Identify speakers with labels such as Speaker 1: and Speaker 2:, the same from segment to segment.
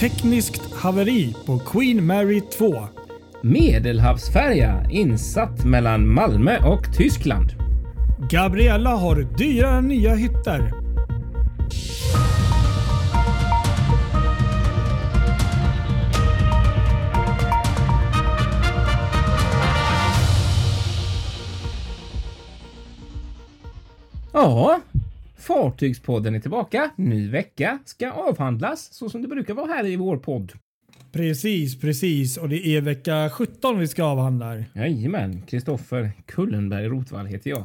Speaker 1: tekniskt haveri på Queen Mary 2.
Speaker 2: Medelhavsfärja insatt mellan Malmö och Tyskland.
Speaker 1: Gabriella har dyra nya hytter.
Speaker 2: Ja, Fartygspodden är tillbaka. Ny vecka ska avhandlas så som det brukar vara här i vår podd.
Speaker 1: Precis, precis. Och det är vecka 17 vi ska avhandla.
Speaker 2: Jajamän, Kristoffer Kullenberg Rotvall heter jag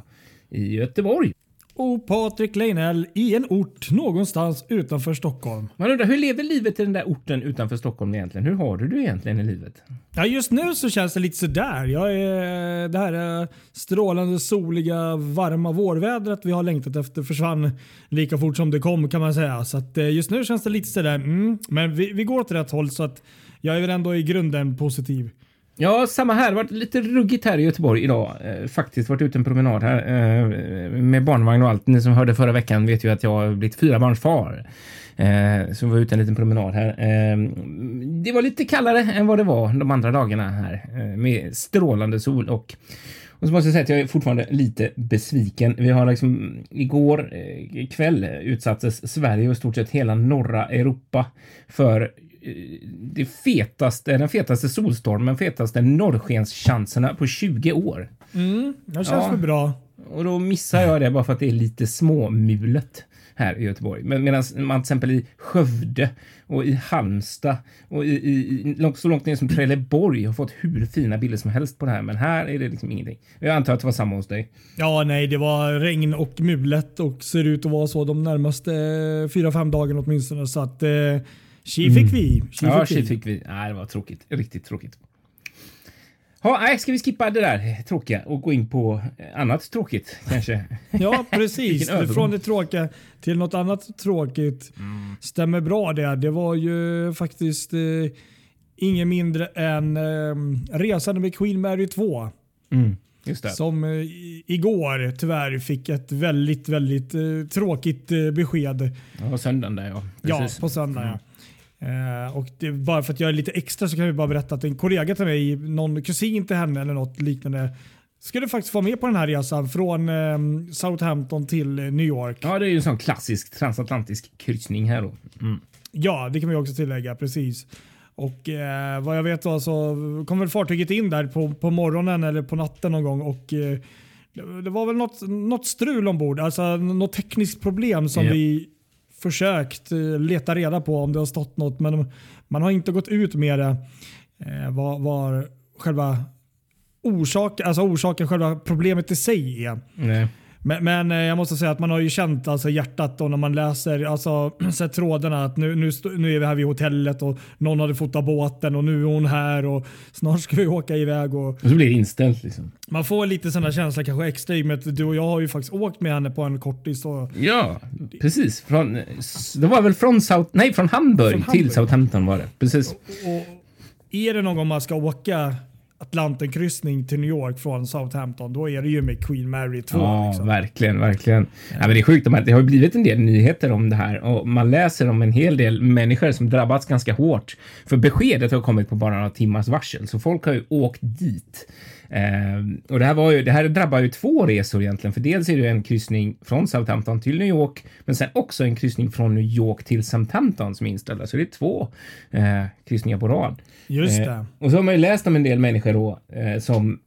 Speaker 2: i Göteborg.
Speaker 1: Och Patrik Leinell i en ort någonstans utanför Stockholm.
Speaker 2: Man undrar hur lever livet i den där orten utanför Stockholm egentligen? Hur har du det egentligen i livet?
Speaker 1: Ja, just nu så känns det lite sådär. Jag är, det här eh, strålande, soliga, varma vårvädret vi har längtat efter försvann lika fort som det kom kan man säga. Så att, eh, just nu känns det lite sådär. Mm, men vi, vi går åt rätt håll så att jag är väl ändå i grunden positiv.
Speaker 2: Ja, samma här. Det har varit lite ruggigt här i Göteborg idag. Eh, faktiskt varit ute en promenad här eh, med barnvagn och allt. Ni som hörde förra veckan vet ju att jag har blivit fyrabarnsfar. Eh, så vi var ute en liten promenad här. Eh, det var lite kallare än vad det var de andra dagarna här eh, med strålande sol och och så måste jag säga att jag är fortfarande lite besviken. Vi har liksom igår eh, kväll utsattes Sverige och i stort sett hela norra Europa för det fetaste, den fetaste solstormen, fetaste norrskenschanserna på 20 år.
Speaker 1: Mm, det känns
Speaker 2: Ja.
Speaker 1: väl bra.
Speaker 2: Och då missar jag det bara för att det är lite småmulet här i Göteborg. Men medan man till exempel i Skövde och i Halmstad och i, i, långt, så långt ner som Trelleborg har fått hur fina bilder som helst på det här. Men här är det liksom ingenting. Jag antar att det var samma hos dig.
Speaker 1: Ja, nej, det var regn och mulet och ser ut att vara så de närmaste eh, fyra, fem dagarna åtminstone. Så att eh, tji fick vi. Tji
Speaker 2: ja,
Speaker 1: fick vi.
Speaker 2: fick vi. Nej, det var tråkigt. Riktigt tråkigt. Ja, nej, ska vi skippa det där tråkiga och gå in på annat tråkigt kanske?
Speaker 1: Ja, precis. Från det tråkiga till något annat tråkigt. Stämmer bra det. Det var ju faktiskt eh, ingen mindre än eh, Resan med Queen Mary 2.
Speaker 2: Mm, just det.
Speaker 1: Som eh, igår tyvärr fick ett väldigt, väldigt eh, tråkigt eh, besked.
Speaker 2: Ja, söndagen där ja.
Speaker 1: Ja,
Speaker 2: Precis.
Speaker 1: på söndag. Ja. Eh, och det, bara för att jag är lite extra så kan vi bara berätta att en kollega till mig, någon kusin till henne eller något liknande, skulle faktiskt vara med på den här resan från eh, Southampton till New York.
Speaker 2: Ja, det är ju en sån klassisk transatlantisk kryssning här då. Mm.
Speaker 1: Ja, det kan vi också tillägga. Precis. Och eh, vad jag vet då så kom väl fartyget in där på, på morgonen eller på natten någon gång och eh, det, var väl något, något strul ombord, alltså något tekniskt problem som
Speaker 2: Ja.
Speaker 1: vi försökt eh, leta reda på om det har stått något men man har inte gått ut med det. Eh, vad, själva orsaken, alltså orsaken, själva problemet i sig är.
Speaker 2: Nej.
Speaker 1: Men, men eh, jag måste säga att man har ju känt alltså, hjärtat då när man läser alltså, sett trådarna att nu, nu, nu är vi här vid hotellet och någon hade fotat båten och nu är hon här och snart ska vi åka iväg. Och
Speaker 2: Och så blir det inställt liksom.
Speaker 1: man får lite sån där känsla kanske extra i och med att du och jag har ju faktiskt åkt med henne på en kortis. Och,
Speaker 2: Ja, precis. Från, det var väl från, South, nej, från Hamburg
Speaker 1: Från
Speaker 2: till
Speaker 1: Hamburg.
Speaker 2: Southampton var det. Precis.
Speaker 1: och är det någon gång man ska åka Atlantenkryssning till New York från Southampton då är det ju med Queen Mary 2.
Speaker 2: Ja,
Speaker 1: liksom.
Speaker 2: verkligen, verkligen. Ja, men det är sjukt. Det har blivit en del nyheter om det här och man läser om en hel del människor som drabbats ganska hårt. För beskedet har kommit på bara några timmars varsel, så folk har ju åkt dit. Eh, och det här, var ju, det här drabbar ju två resor egentligen, för dels är det en kryssning från Southampton till New York, men sen också en kryssning från New York till Southampton som är inställda. Så det är två eh, kryssningar på rad.
Speaker 1: Just
Speaker 2: Eh,
Speaker 1: det.
Speaker 2: och så har man ju läst om en del människor då eh, som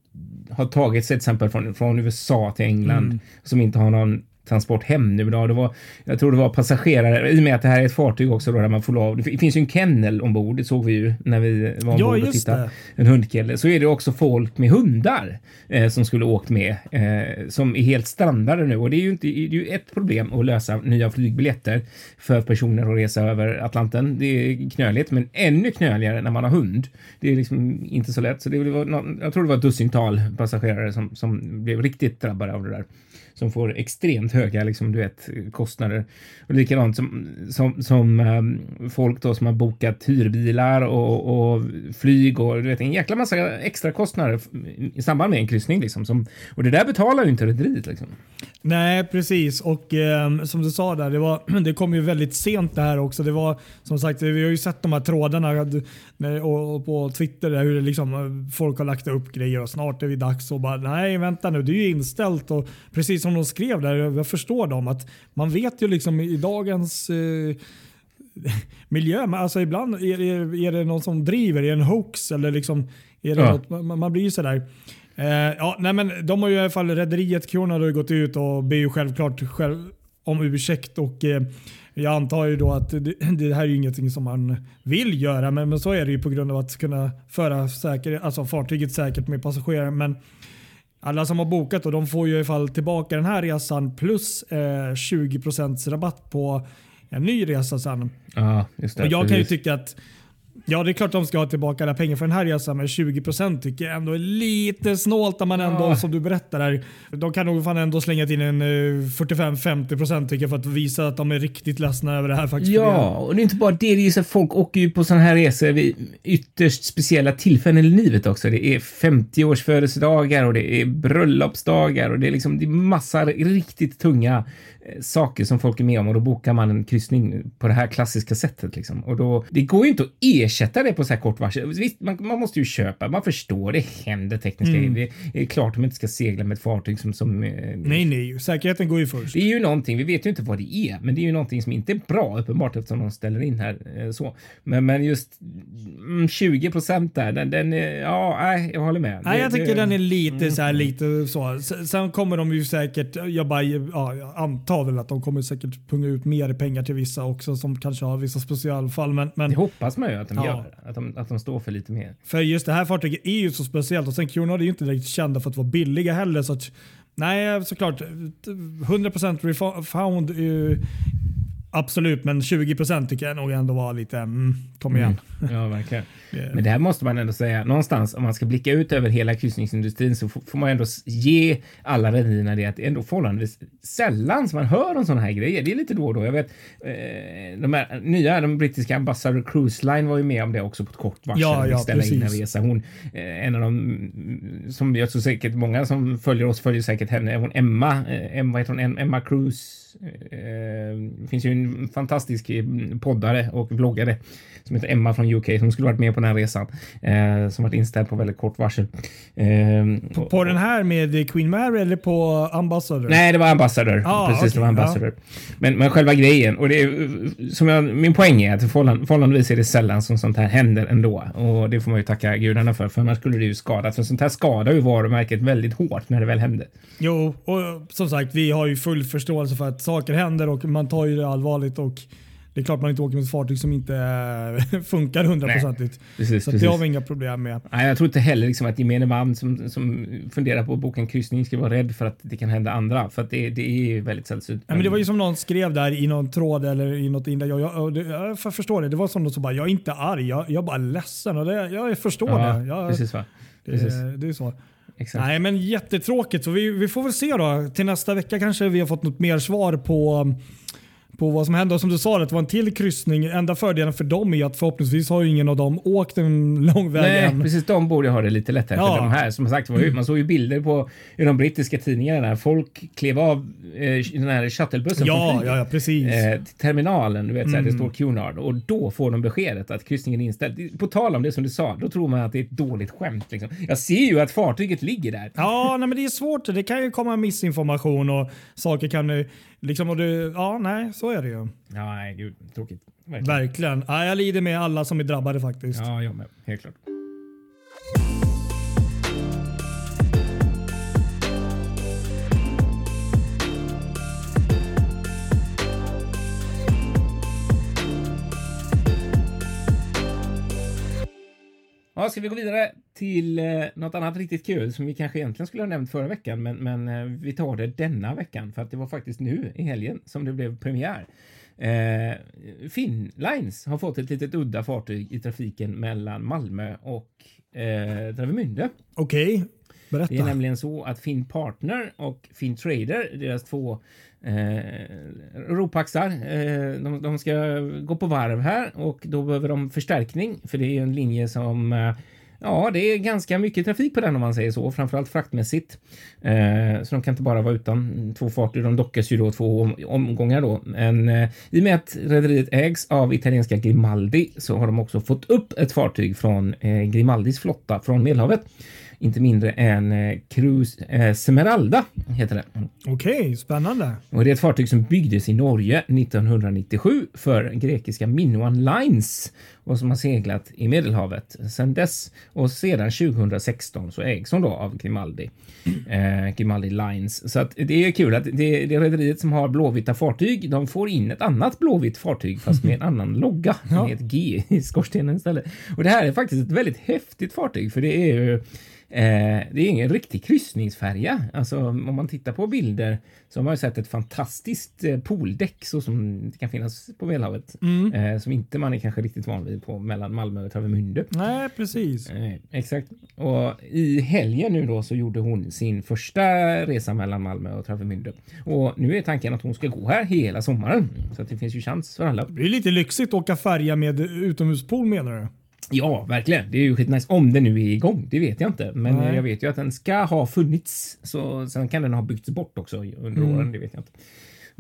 Speaker 2: har tagit sig till exempel från, från USA till England
Speaker 1: Mm.
Speaker 2: som inte har någon transport hem nu idag. Det var, jag tror det var passagerare, i och med att det här är ett fartyg också då där man får lov, det finns ju en kennel ombord, det såg vi ju när vi var ombord
Speaker 1: Ja,
Speaker 2: och tittade.
Speaker 1: det.
Speaker 2: En hundkille. Så är det också folk med hundar eh, som skulle åkt med, eh, som är helt strandade nu. Och det är ju inte, det är ju ett problem att lösa nya flygbiljetter för personer att resa över Atlanten. Det är knöligt, men ännu knöligare när man har hund. Det är liksom inte så lätt. Så det var, jag tror det var ett dussintal passagerare som, som blev riktigt drabbade av det där som får extremt höga liksom, du vet, kostnader. Och likadant som, som, som um, folk då som har bokat hyrbilar och, och flyg och du vet, en jäkla massa extra kostnader i samband med en kryssning. Liksom, som, och det där betalar ju inte rederiet. Liksom.
Speaker 1: Nej, precis. Och eh, som du sa där, det, var, det kom ju väldigt sent det här också. Det var som sagt, vi har ju sett de här trådarna och, och på Twitter där, hur det liksom, eh, folk har lagt upp grejer och snart är vi dags och bara nej vänta nu, det är ju inställt. Och precis som de skrev där, jag förstår dem att man vet ju liksom i dagens eh, miljö, alltså ibland är det, är det någon som driver, är det en hoax eller liksom är det ja. något, man, man blir ju sådär. Eh, ja, nej men de har ju i alla fall, rederiet Kronor har gått ut och ber ju självklart själv om ursäkt och eh, jag antar ju då att det, det, här är ju ingenting som man vill göra men, men så är det ju på grund av att kunna föra säker, alltså fartyget säkert med passagerare. Men alla som har bokat och de får ju i alla fall tillbaka den här resan plus eh, 20% rabatt på en ny resa sen.
Speaker 2: Ja, just det,
Speaker 1: och jag precis. kan ju tycka att Ja, det är klart de ska ha tillbaka alla pengar för den här resan, men 20% tycker jag ändå är lite snålt om man ändå, ja. som du berättar här. De kan nog fan ändå slänga in en 45-50% eh, tycker jag för att visa att de är riktigt ledsna över det här faktiskt.
Speaker 2: Ja, och det är inte bara det. det är så folk åker ju på sådana här resor vid ytterst speciella tillfällen i livet också. Det är 50-års födelsedagar och det är bröllopsdagar och det är liksom det är massa riktigt tunga saker som folk är med om och då bokar man en kryssning på det här klassiska sättet. Liksom. Och då, det går ju inte att ersätta det på så här kort varsel. Visst, man, man måste ju köpa, man förstår, det händer tekniska mm. Det är klart att man inte ska segla med ett fartyg som... som
Speaker 1: eh, nej, nej, säkerheten går ju först.
Speaker 2: Det är ju någonting, vi vet ju inte vad det är, men det är ju någonting som inte är bra uppenbart eftersom de ställer in här eh, så. Men, men just mm, 20 procent där, den, den, ja, nej, jag håller med.
Speaker 1: Nej, jag tycker det, den är lite mm. så här, lite så. Sen kommer de ju säkert, jag bara, ja, antar sa väl att de kommer säkert punga ut mer pengar till vissa också som kanske har vissa specialfall. Men, men
Speaker 2: det hoppas man ju att de ja. gör. Att de, att de står för lite mer.
Speaker 1: För just det här fartyget är ju så speciellt och sen Cunard är ju inte direkt kända för att vara billiga heller. Så att, nej, såklart 100% refund Absolut, men 20% tycker jag nog ändå var lite, mm, kom igen.
Speaker 2: Mm. Ja, verkligen. Men det här måste man ändå säga, någonstans om man ska blicka ut över hela kryssningsindustrin så får man ändå ge alla rederierna det att det är ändå förhållandevis sällan som man hör om sådana här grejer. Det är lite då och då. Jag vet, eh, de här nya, de brittiska Ambassador Cruise Line var ju med om det också på ett kort varsel.
Speaker 1: Ja, ja,
Speaker 2: ställa in en resa. Hon, eh, en av de som jag tror säkert många som följer oss följer säkert henne, hon Emma, eh, Emma, heter hon, Emma Cruise Eh, det finns ju en fantastisk eh, poddare och vloggare som heter Emma från UK som skulle varit med på den här resan eh, som varit inställd på väldigt kort varsel. Eh,
Speaker 1: på, på, den här med Queen Mary eller på Ambassador?
Speaker 2: Nej, det var Ambassador. Ah, Precis, okay, det var Ambassador. Ja. Men, men själva grejen och det är, som jag, min poäng är att förhålland, förhållandevis är det sällan som sånt här händer ändå och det får man ju tacka gudarna för, för annars skulle det ju skada. För sånt här skadar ju varumärket väldigt hårt när det väl händer.
Speaker 1: Jo, och som sagt, vi har ju full förståelse för att saker händer och man tar ju det allvarligt och det är klart man inte åker med ett fartyg som inte funkar hundraprocentigt. Så det har vi inga problem med.
Speaker 2: Nej, jag tror inte heller liksom att gemene man som, som funderar på att boka en kryssning ska vara rädd för att det kan hända andra. För att det, det är väldigt sällsynt.
Speaker 1: Ja, men det var ju som någon skrev där i någon tråd eller i något inlägg. Jag, jag, jag, jag förstår det. Det var som som bara, jag är inte arg, jag, jag är bara ledsen. Och det, jag förstår ja, det. Jag,
Speaker 2: precis, va?
Speaker 1: Precis. Det, det är så. Exakt. Nej, men jättetråkigt. Så vi, vi får väl se då. Till nästa vecka kanske vi har fått något mer svar på på vad som hände. Och som du sa, det var en till kryssning. Enda fördelen för dem är att förhoppningsvis har ingen av dem åkt en lång väg
Speaker 2: Nej, än. precis. De borde ha det lite lättare. Ja. För de här, som sagt, man såg ju bilder på i de brittiska tidningarna. Folk klev av eh, den här shuttlebussen
Speaker 1: ja, ja, ja, precis. Eh,
Speaker 2: till terminalen. Du vet, mm. så här, det mm. står Cunard och då får de beskedet att kryssningen är inställd. På tal om det som du sa, då tror man att det är ett dåligt skämt. Liksom. Jag ser ju att fartyget ligger där.
Speaker 1: Ja, nej, men det är svårt. Det kan ju komma missinformation och saker kan Liksom, och det, ja, nej, så är det ju.
Speaker 2: Ja, nej, gud, tråkigt.
Speaker 1: Verkligen. Verkligen. Ja, jag lider med alla som är drabbade faktiskt.
Speaker 2: Ja, jag med. Helt klart. Ja, ska vi gå vidare till eh, något annat riktigt kul som vi kanske egentligen skulle ha nämnt förra veckan, men, men eh, vi tar det denna veckan för att det var faktiskt nu i helgen som det blev premiär. Eh, Finnlines har fått ett litet udda fartyg i trafiken mellan Malmö och eh, Travemünde.
Speaker 1: Okej. Okay. Berätta.
Speaker 2: Det är nämligen så att Finn Partner och Finn Trader, deras två eh, ropaxar, eh, de, de, ska gå på varv här och då behöver de förstärkning för det är en linje som eh, Ja, det är ganska mycket trafik på den om man säger så, framförallt fraktmässigt. Eh, så de kan inte bara vara utan två fartyg. De dockas ju då två om, omgångar då. Men eh, i och med att rederiet ägs av italienska Grimaldi så har de också fått upp ett fartyg från eh, Grimaldis flotta från Medelhavet inte mindre än eh, Cruise eh, Smeralda heter det.
Speaker 1: Okej, okay, spännande.
Speaker 2: Och det är ett fartyg som byggdes i Norge 1997 för grekiska Minuan Lines och som har seglat i Medelhavet sedan dess. Och sedan 2016 så ägs hon då av Grimaldi, eh, Grimaldi Lines. Så att det är kul att det, det rederiet som har blåvita fartyg. De får in ett annat blåvitt fartyg fast med en annan logga ja. med ett G i skorstenen istället. Och det här är faktiskt ett väldigt häftigt fartyg för det är ju Eh, det är ingen riktig kryssningsfärja. Alltså om man tittar på bilder så har man ju sett ett fantastiskt eh, pooldäck så som det kan finnas på Medelhavet. Mm. Eh, som inte man är kanske riktigt van vid på mellan Malmö och Travemünde.
Speaker 1: Nej, precis.
Speaker 2: Eh, exakt. Och i helgen nu då så gjorde hon sin första resa mellan Malmö och Travemünde. Och nu är tanken att hon ska gå här hela sommaren. Så att det finns ju chans för alla.
Speaker 1: Det är lite lyxigt att åka färja med utomhuspool menar du?
Speaker 2: Ja, verkligen. Det är ju skitnice. Om den nu är igång, det vet jag inte. Men Nej. jag vet ju att den ska ha funnits. Så sen kan den ha byggts bort också under mm. åren, det vet jag inte.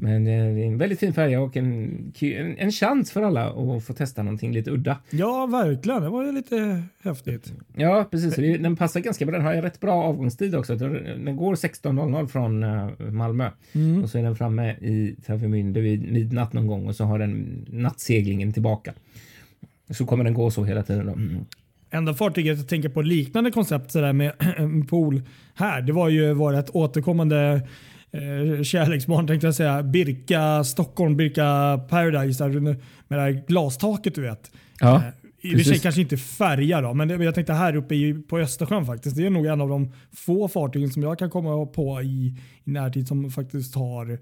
Speaker 2: Men eh, det är en väldigt fin färja och en, en, en chans för alla att få testa någonting lite udda.
Speaker 1: Ja, verkligen. Det var ju lite häftigt.
Speaker 2: Ja, precis. Den passar ganska bra. Den har ju rätt bra avgångstid också. Den går 16.00 från eh, Malmö mm. och så är den framme i Travemünde vid midnatt någon gång och så har den nattseglingen tillbaka. Så kommer den gå så hela tiden. Då. Mm.
Speaker 1: Enda fartyget jag tänker på liknande koncept så där med en pool här, det var ju vårt återkommande eh, kärleksbarn tänkte jag säga. Birka Stockholm, Birka Paradise där, med det här glastaket du vet.
Speaker 2: Ja, eh,
Speaker 1: I och för sig kanske inte färja då, men det, jag tänkte här uppe i, på Östersjön faktiskt. Det är nog en av de få fartygen som jag kan komma på i, i närtid som faktiskt har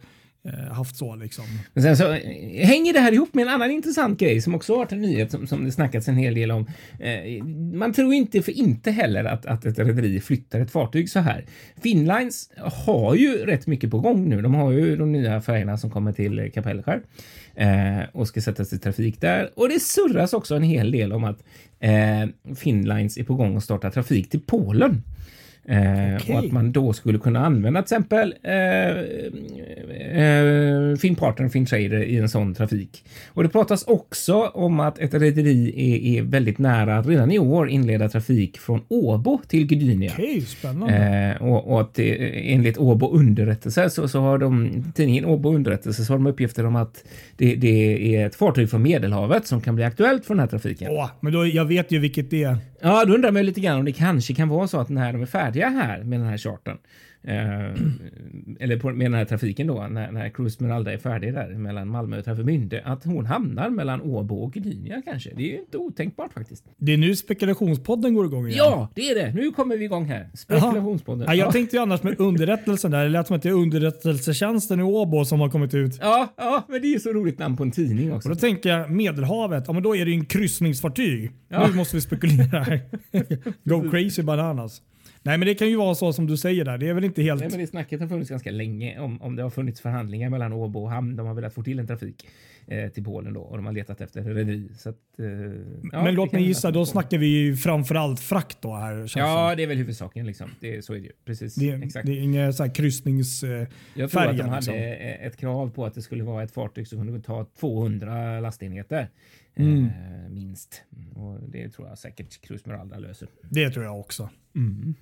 Speaker 1: Eh, haft så liksom.
Speaker 2: Men sen så eh, hänger det här ihop med en annan intressant grej som också har varit en nyhet som, som det snackats en hel del om. Eh, man tror inte för inte heller att, att ett rederi flyttar ett fartyg så här. Finnlines har ju rätt mycket på gång nu. De har ju de nya färgerna som kommer till Kapellskär eh, och ska sättas i trafik där. Och det surras också en hel del om att eh, Finnlines är på gång att starta trafik till Polen. Eh, okay. Och att man då skulle kunna använda till exempel eh, eh, Finnpartner och Finntrader i en sån trafik. Och det pratas också om att ett rederi är, är, väldigt nära att redan i år inleda trafik från Åbo till Gdynia.
Speaker 1: Okay, spännande.
Speaker 2: Eh, och, och, att det, enligt Åbo underrättelse så, så har de, tidningen Åbo underrättelse, så har de uppgifter om att det, det, är ett fartyg från Medelhavet som kan bli aktuellt för den här trafiken.
Speaker 1: Åh, men då, jag vet ju vilket det är.
Speaker 2: Ja, då undrar man ju lite grann om det kanske kan vara så att när de är färdiga här med den här charten eh, eller på, med den här trafiken då, när, när Cruise Smeralda är färdig där mellan Malmö och Travemünde, att hon hamnar mellan Åbo och Gdynia kanske. Det är ju inte otänkbart faktiskt.
Speaker 1: Det är nu spekulationspodden går igång igen.
Speaker 2: Ja, det är det. Nu kommer vi igång här. Spekulationspodden.
Speaker 1: Ja, jag tänkte ju annars med underrättelsen där. Det lät som att det är underrättelsetjänsten i Åbo som har kommit ut.
Speaker 2: Ja, ja, men det är ju så roligt namn på en tidning också.
Speaker 1: Och då tänker jag Medelhavet. Ja, men då är det ju en kryssningsfartyg. Ja. Nu måste vi spekulera här. Go crazy bananas. Nej, men det kan ju vara så som du säger där. Det är väl inte helt...
Speaker 2: Nej, men det snacket har funnits ganska länge om, om det har funnits förhandlingar mellan Åbo och hamn. De har velat få till en trafik eh, till Polen då och de har letat efter rederi. Så att, eh,
Speaker 1: ja, men låt mig gissa, då snackar vi ju framförallt frakt då här.
Speaker 2: Ja, det är väl huvudsaken liksom. Det, så är det ju. Precis.
Speaker 1: Det,
Speaker 2: Exakt.
Speaker 1: det är inga så här kryssningsfärja. Eh,
Speaker 2: Jag tror att de hade liksom. ett krav på att det skulle vara ett fartyg som kunde ta 200 lastenheter. Mm. Eh, minst. Och det tror jag säkert Cruz Meralda löser.
Speaker 1: Det tror jag också. Mm.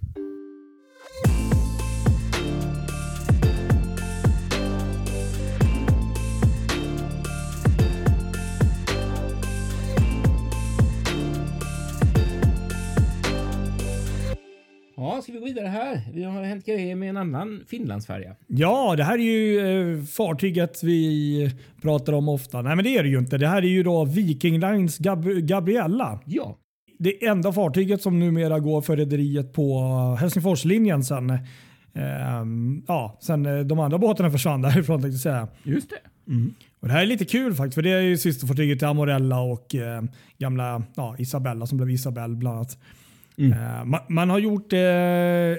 Speaker 2: Ja, ska vi gå vidare här? Vi har hänt grejer med en annan Finlandsfärja.
Speaker 1: Ja, det här är ju eh, fartyget vi pratar om ofta. Nej, men det är det ju inte. Det här är ju då Viking Lines Gab Gabriella.
Speaker 2: Ja.
Speaker 1: Det enda fartyget som numera går för rederiet på Helsingforslinjen sen. Eh, ja, sen eh, de andra båtarna försvann därifrån tänkte jag säga.
Speaker 2: Just det.
Speaker 1: Mm. Och det här är lite kul faktiskt, för det är ju systerfartyget till Amorella och eh, gamla ja, Isabella som blev Isabelle bland annat. Mm. Uh, man, man, har gjort uh,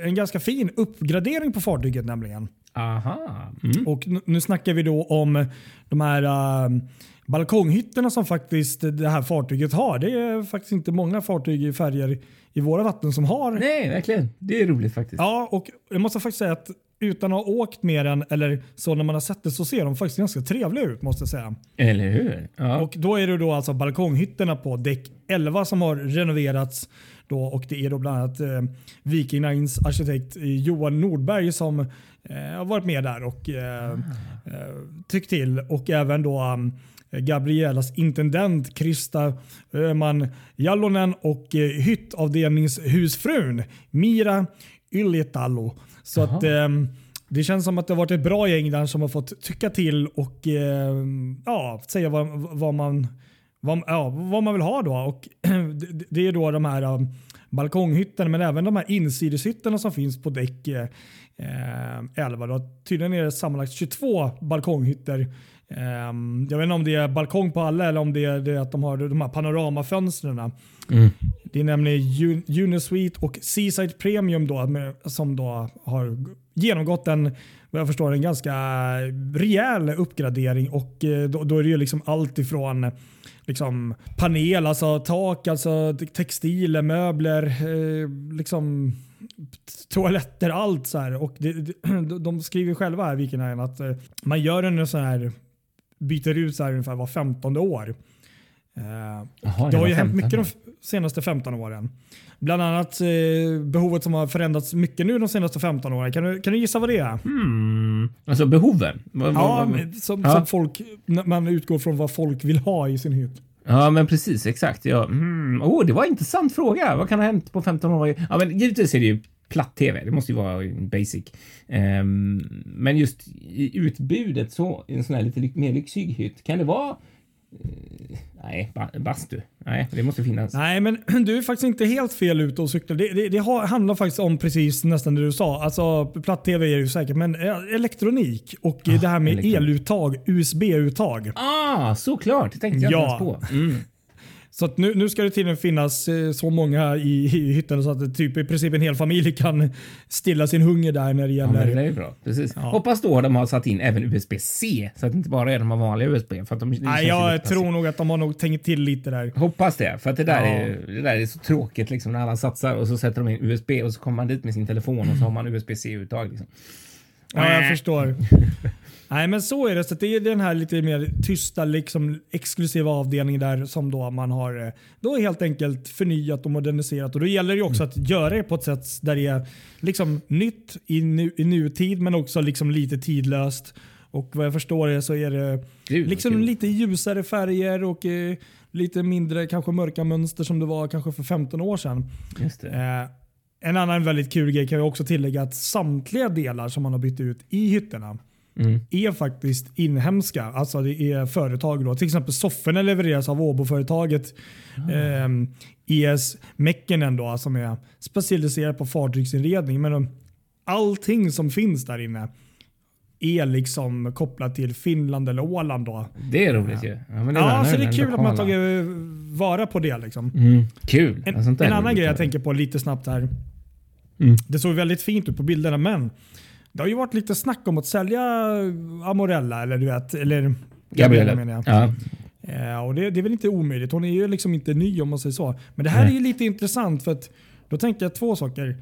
Speaker 1: en ganska fin uppgradering på fartyget nämligen.
Speaker 2: Aha.
Speaker 1: Mm. Och nu snackar vi då om de här uh, balkonghytterna som faktiskt det här fartyget har. Det är faktiskt inte många fartyg i färger i våra vatten som har.
Speaker 2: Nej, verkligen. Det är roligt faktiskt.
Speaker 1: Ja, och jag måste faktiskt säga att utan att ha åkt med den eller så när man har sett det så ser de faktiskt ganska trevliga ut måste jag säga.
Speaker 2: Eller hur?
Speaker 1: Ja. Och då är det då alltså balkonghytterna på däck 11 som har renoverats då och det är då bland annat eh, Viking Lines arkitekt Johan Nordberg som eh, har varit med där och eh, eh tyckt till. Och även då um, Gabrielas intendent Krista Öman Jallonen och eh, hyttavdelningshusfrun Mira Ylietalo. Så att, eh, det känns som att det har varit ett bra gäng där som har fått tycka till och eh, ja, säga vad, vad, man, vad, ja, vad man vill ha. Då. Och det, är då de här um, balkonghytterna men även de här insideshytterna som finns på däck eh, 11. Då. Tydligen är det sammanlagt 22 balkonghytter Um, jag vet inte om det är balkong på alla eller om det är det att de har de här panoramafönstren. Mm. Det är nämligen Unisuite och Seaside Premium då, med, som då har genomgått en vad jag förstår en ganska rejäl uppgradering och eh, då, då är det ju liksom allt ifrån liksom panel, alltså tak, alltså textiler, möbler, eh, liksom toaletter, allt så här. Och det, de skriver själva här, Vikenhagen, att eh, man gör en sån här byter ut så här ungefär var 15 år. Eh, Aha, det har ju hänt mycket de senaste 15 åren. Bland annat eh, behovet som har förändrats mycket nu de senaste 15 åren. Kan du, kan du gissa vad det är?
Speaker 2: Hmm. Alltså behoven?
Speaker 1: ja, som, ja. som folk, man utgår från vad folk vill ha i sin hytt.
Speaker 2: Ja, men precis exakt. Ja. Mm. Oh, det var en intressant fråga. Vad kan ha hänt på 15 år? Ja, men givetvis är det ju platt-tv. Det måste ju vara basic. Um, men just i utbudet så, en sån här lite mer lyxig hytt, kan det vara Uh, nej, bastu. Nej, det måste finnas.
Speaker 1: Nej, men du är faktiskt inte helt fel ute och cyklar. Det, det, det handlar faktiskt om precis nästan det du sa. Alltså platt-tv är ju säkert, men eh, elektronik och ah, det här med elektronik. eluttag, USB-uttag.
Speaker 2: Ah, såklart. Det tänkte jag
Speaker 1: ja. inte ens på. Mm. Så nu, nu ska det tydligen finnas eh, så många i, i hytten så att typ i princip en hel familj kan stilla sin hunger där när det gäller...
Speaker 2: Ja, det är bra. Precis. Ja. Hoppas då de har satt in även USB-C så att det inte bara är de vanliga USB. För att de,
Speaker 1: Nej, jag tror nog att de har nog tänkt till lite där.
Speaker 2: Hoppas det, för att det där, ja. är, det där är så tråkigt liksom när alla satsar och så sätter de in USB och så kommer man dit med sin telefon och så har man USB-C-uttag. Liksom.
Speaker 1: Ja, jag förstår. Nej, men så är det. Så det är den här lite mer tysta, liksom, exklusiva avdelningen där som då man har eh, då helt enkelt förnyat och moderniserat. Och då gäller det också mm. att göra det på ett sätt där det är liksom nytt i, nu, i nutid men också liksom lite tidlöst. Och vad jag förstår det så är det Gud, liksom lite ljusare färger och eh, lite mindre kanske mörka mönster som det var kanske för 15 år sedan. Eh, en annan väldigt kul grej kan jag också tillägga att samtliga delar som man har bytt ut i hytterna mm. är faktiskt inhemska. Alltså det är företag. Då. Till exempel sofforna levereras av Åbo-företaget mm. eh, ES Mekkinen då, som är specialiserat på fartygsinredning. Men allting som finns där inne är liksom kopplat till Finland eller Åland. Då.
Speaker 2: Det är roligt ju.
Speaker 1: Ja, men det är ja så det är kul lokala. att man tagit vara på det. Liksom.
Speaker 2: Mm. Kul.
Speaker 1: En, en annan grej jag tänker på lite snabbt här. Mm. Det såg väldigt fint ut på bilderna men det har ju varit lite snack om att sälja Amorella eller du vet, eller
Speaker 2: Gabriella menar jag. Ja.
Speaker 1: Ja, och det, det, är väl inte omöjligt. Hon är ju liksom inte ny om man säger så. Men det här Nej. är ju lite intressant för att då tänker jag två saker.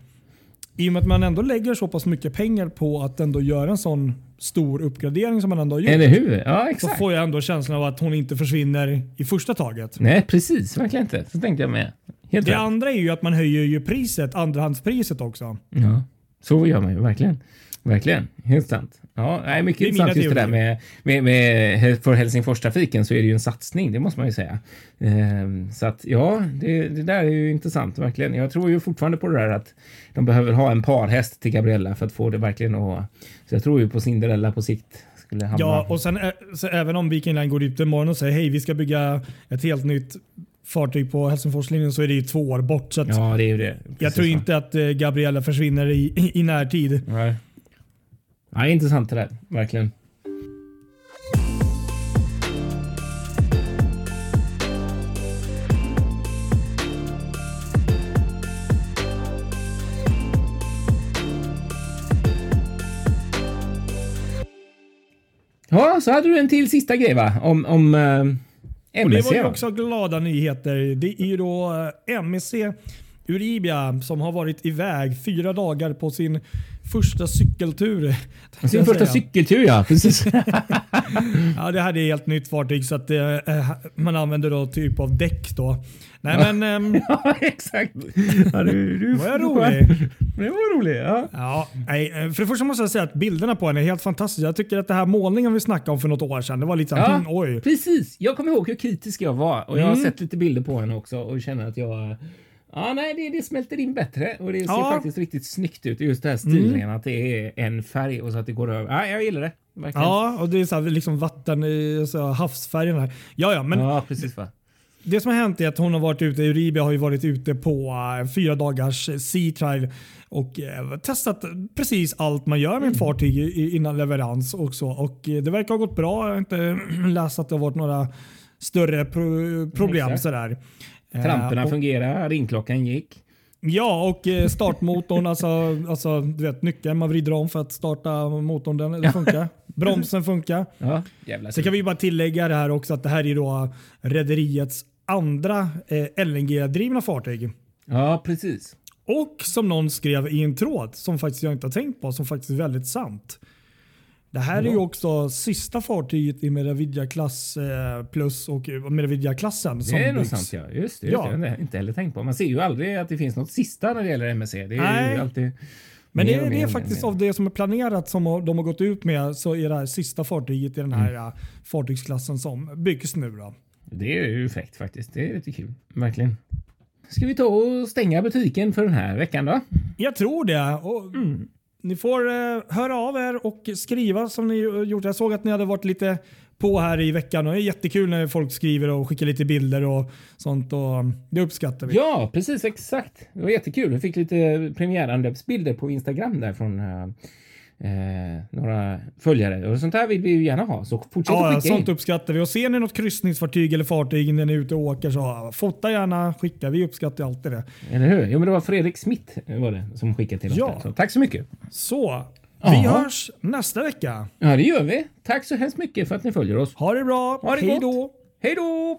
Speaker 1: I och med att man ändå lägger så pass mycket pengar på att ändå göra en sån stor uppgradering som man ändå har gjort.
Speaker 2: Eller hur? Ja, exakt.
Speaker 1: Så får jag ändå känslan av att hon inte försvinner i första taget.
Speaker 2: Nej, precis. Verkligen inte. Så tänkte jag med.
Speaker 1: Helt det rätt. andra är ju att man höjer ju priset, andrahandspriset också.
Speaker 2: Ja, så gör man ju verkligen. Verkligen, helt sant. Ja, nej, mycket intressant just det där med, med, med för Helsingforstrafiken så är det ju en satsning, det måste man ju säga. Ehm, så att ja, det, det, där är ju intressant verkligen. Jag tror ju fortfarande på det där att de behöver ha en parhäst till Gabriella för att få det verkligen att... Så jag tror ju på Cinderella på sikt. Skulle hamna.
Speaker 1: Ja, och sen så även om Viking Line går ut imorgon och säger hej, vi ska bygga ett helt nytt fartyg på Helsingforslinjen så är det ju två år bort. Så
Speaker 2: ja, det är det.
Speaker 1: Precis jag tror inte att eh, Gabriella försvinner i, i närtid.
Speaker 2: Nej. Ja, intressant det där, verkligen. Ja, så hade du en till sista grej va? Om, om eh, MSC.
Speaker 1: Och det var ju också glada nyheter. Det är ju då eh, MSC Uribia som har varit iväg fyra dagar på sin första cykeltur.
Speaker 2: Sin första cykeltur ja, precis.
Speaker 1: ja, det här är ett helt nytt fartyg så att eh, man använder då typ av däck då. Nej men... Ähm,
Speaker 2: ja exakt. Ja,
Speaker 1: du, du var jag rolig?
Speaker 2: Det var roligt. Ja.
Speaker 1: ja nej, eh, för det första måste jag säga att bilderna på henne är helt fantastiska. Jag tycker att det här målningen vi snackade om för något år sedan, det var lite såhär, ja, mm, oj.
Speaker 2: Precis. Jag kommer ihåg hur kritisk jag var och jag har mm. sett lite bilder på henne också och känner att jag Ja, nej, det, det smälter in bättre och det ser ja. faktiskt riktigt snyggt ut. Just det här stilen, mm. att det är en färg och så att det går över. Ja, jag gillar det.
Speaker 1: Verkligen. Ja, och det är så här, liksom vatten i så havsfärgerna. Ja, ja, men
Speaker 2: ja, precis. Va?
Speaker 1: Det som har hänt är att hon har varit ute, Euribia har ju varit ute på uh, fyra dagars sea trial och uh, testat precis allt man gör med ett mm. fartyg innan leverans. Och uh, det verkar ha gått bra. Jag har inte läst att det har varit några större pro problem mm, sådär.
Speaker 2: Tramporna och, fungerar, ringklockan gick.
Speaker 1: Ja, och startmotorn, alltså, alltså du vet nyckeln man vrider om för att starta motorn, den, funkar. Bromsen funkar.
Speaker 2: Ja,
Speaker 1: Så kan vi bara tillägga det här också att det här är då rederiets andra eh, LNG-drivna fartyg.
Speaker 2: Ja, precis.
Speaker 1: Och som någon skrev i en tråd som faktiskt jag inte har tänkt på, som faktiskt är väldigt sant. Det här ja. är ju också sista fartyget i Meravidia-klass eh, plus och Meravidia-klassen.
Speaker 2: Det är nog sant ja. Just det. Just ja. det. jag inte heller tänkt på. Man ser ju aldrig att det finns något sista när det gäller MSC. Det är Nej. alltid
Speaker 1: men det, det är faktiskt av det som är planerat som de har gått ut med så är det här sista fartyget i den här mm. fartygsklassen som byggs nu. Då.
Speaker 2: Det är ju fräckt faktiskt. Det är lite kul. Verkligen. Ska vi ta och stänga butiken för den här veckan då?
Speaker 1: Jag tror det. Och mm. Ni får eh, höra av er och skriva som ni gjort. Jag såg att ni hade varit lite på här i veckan och det är jättekul när folk skriver och skickar lite bilder och sånt och mm, det uppskattar vi.
Speaker 2: Ja, precis exakt. Det var jättekul. Vi fick lite premiäranlöpsbilder på Instagram där från eh, eh, några följare. Och sånt här vill vi ju gärna ha. Så fortsätt
Speaker 1: ja,
Speaker 2: skicka
Speaker 1: sånt in. uppskattar vi. Och ser ni något kryssningsfartyg eller fartyg när ni är ute och åker så fota gärna, skicka. Vi uppskattar alltid det.
Speaker 2: Eller hur? Jo, men det var Fredrik Smith var det, som skickade till oss. Ja. Så, tack så mycket.
Speaker 1: Så, vi Aha. hörs nästa vecka.
Speaker 2: Ja, det gör vi. Tack så hemskt mycket för att ni följer oss.
Speaker 1: Ha det bra.
Speaker 2: Ha det
Speaker 1: Hej då.
Speaker 2: Hej då!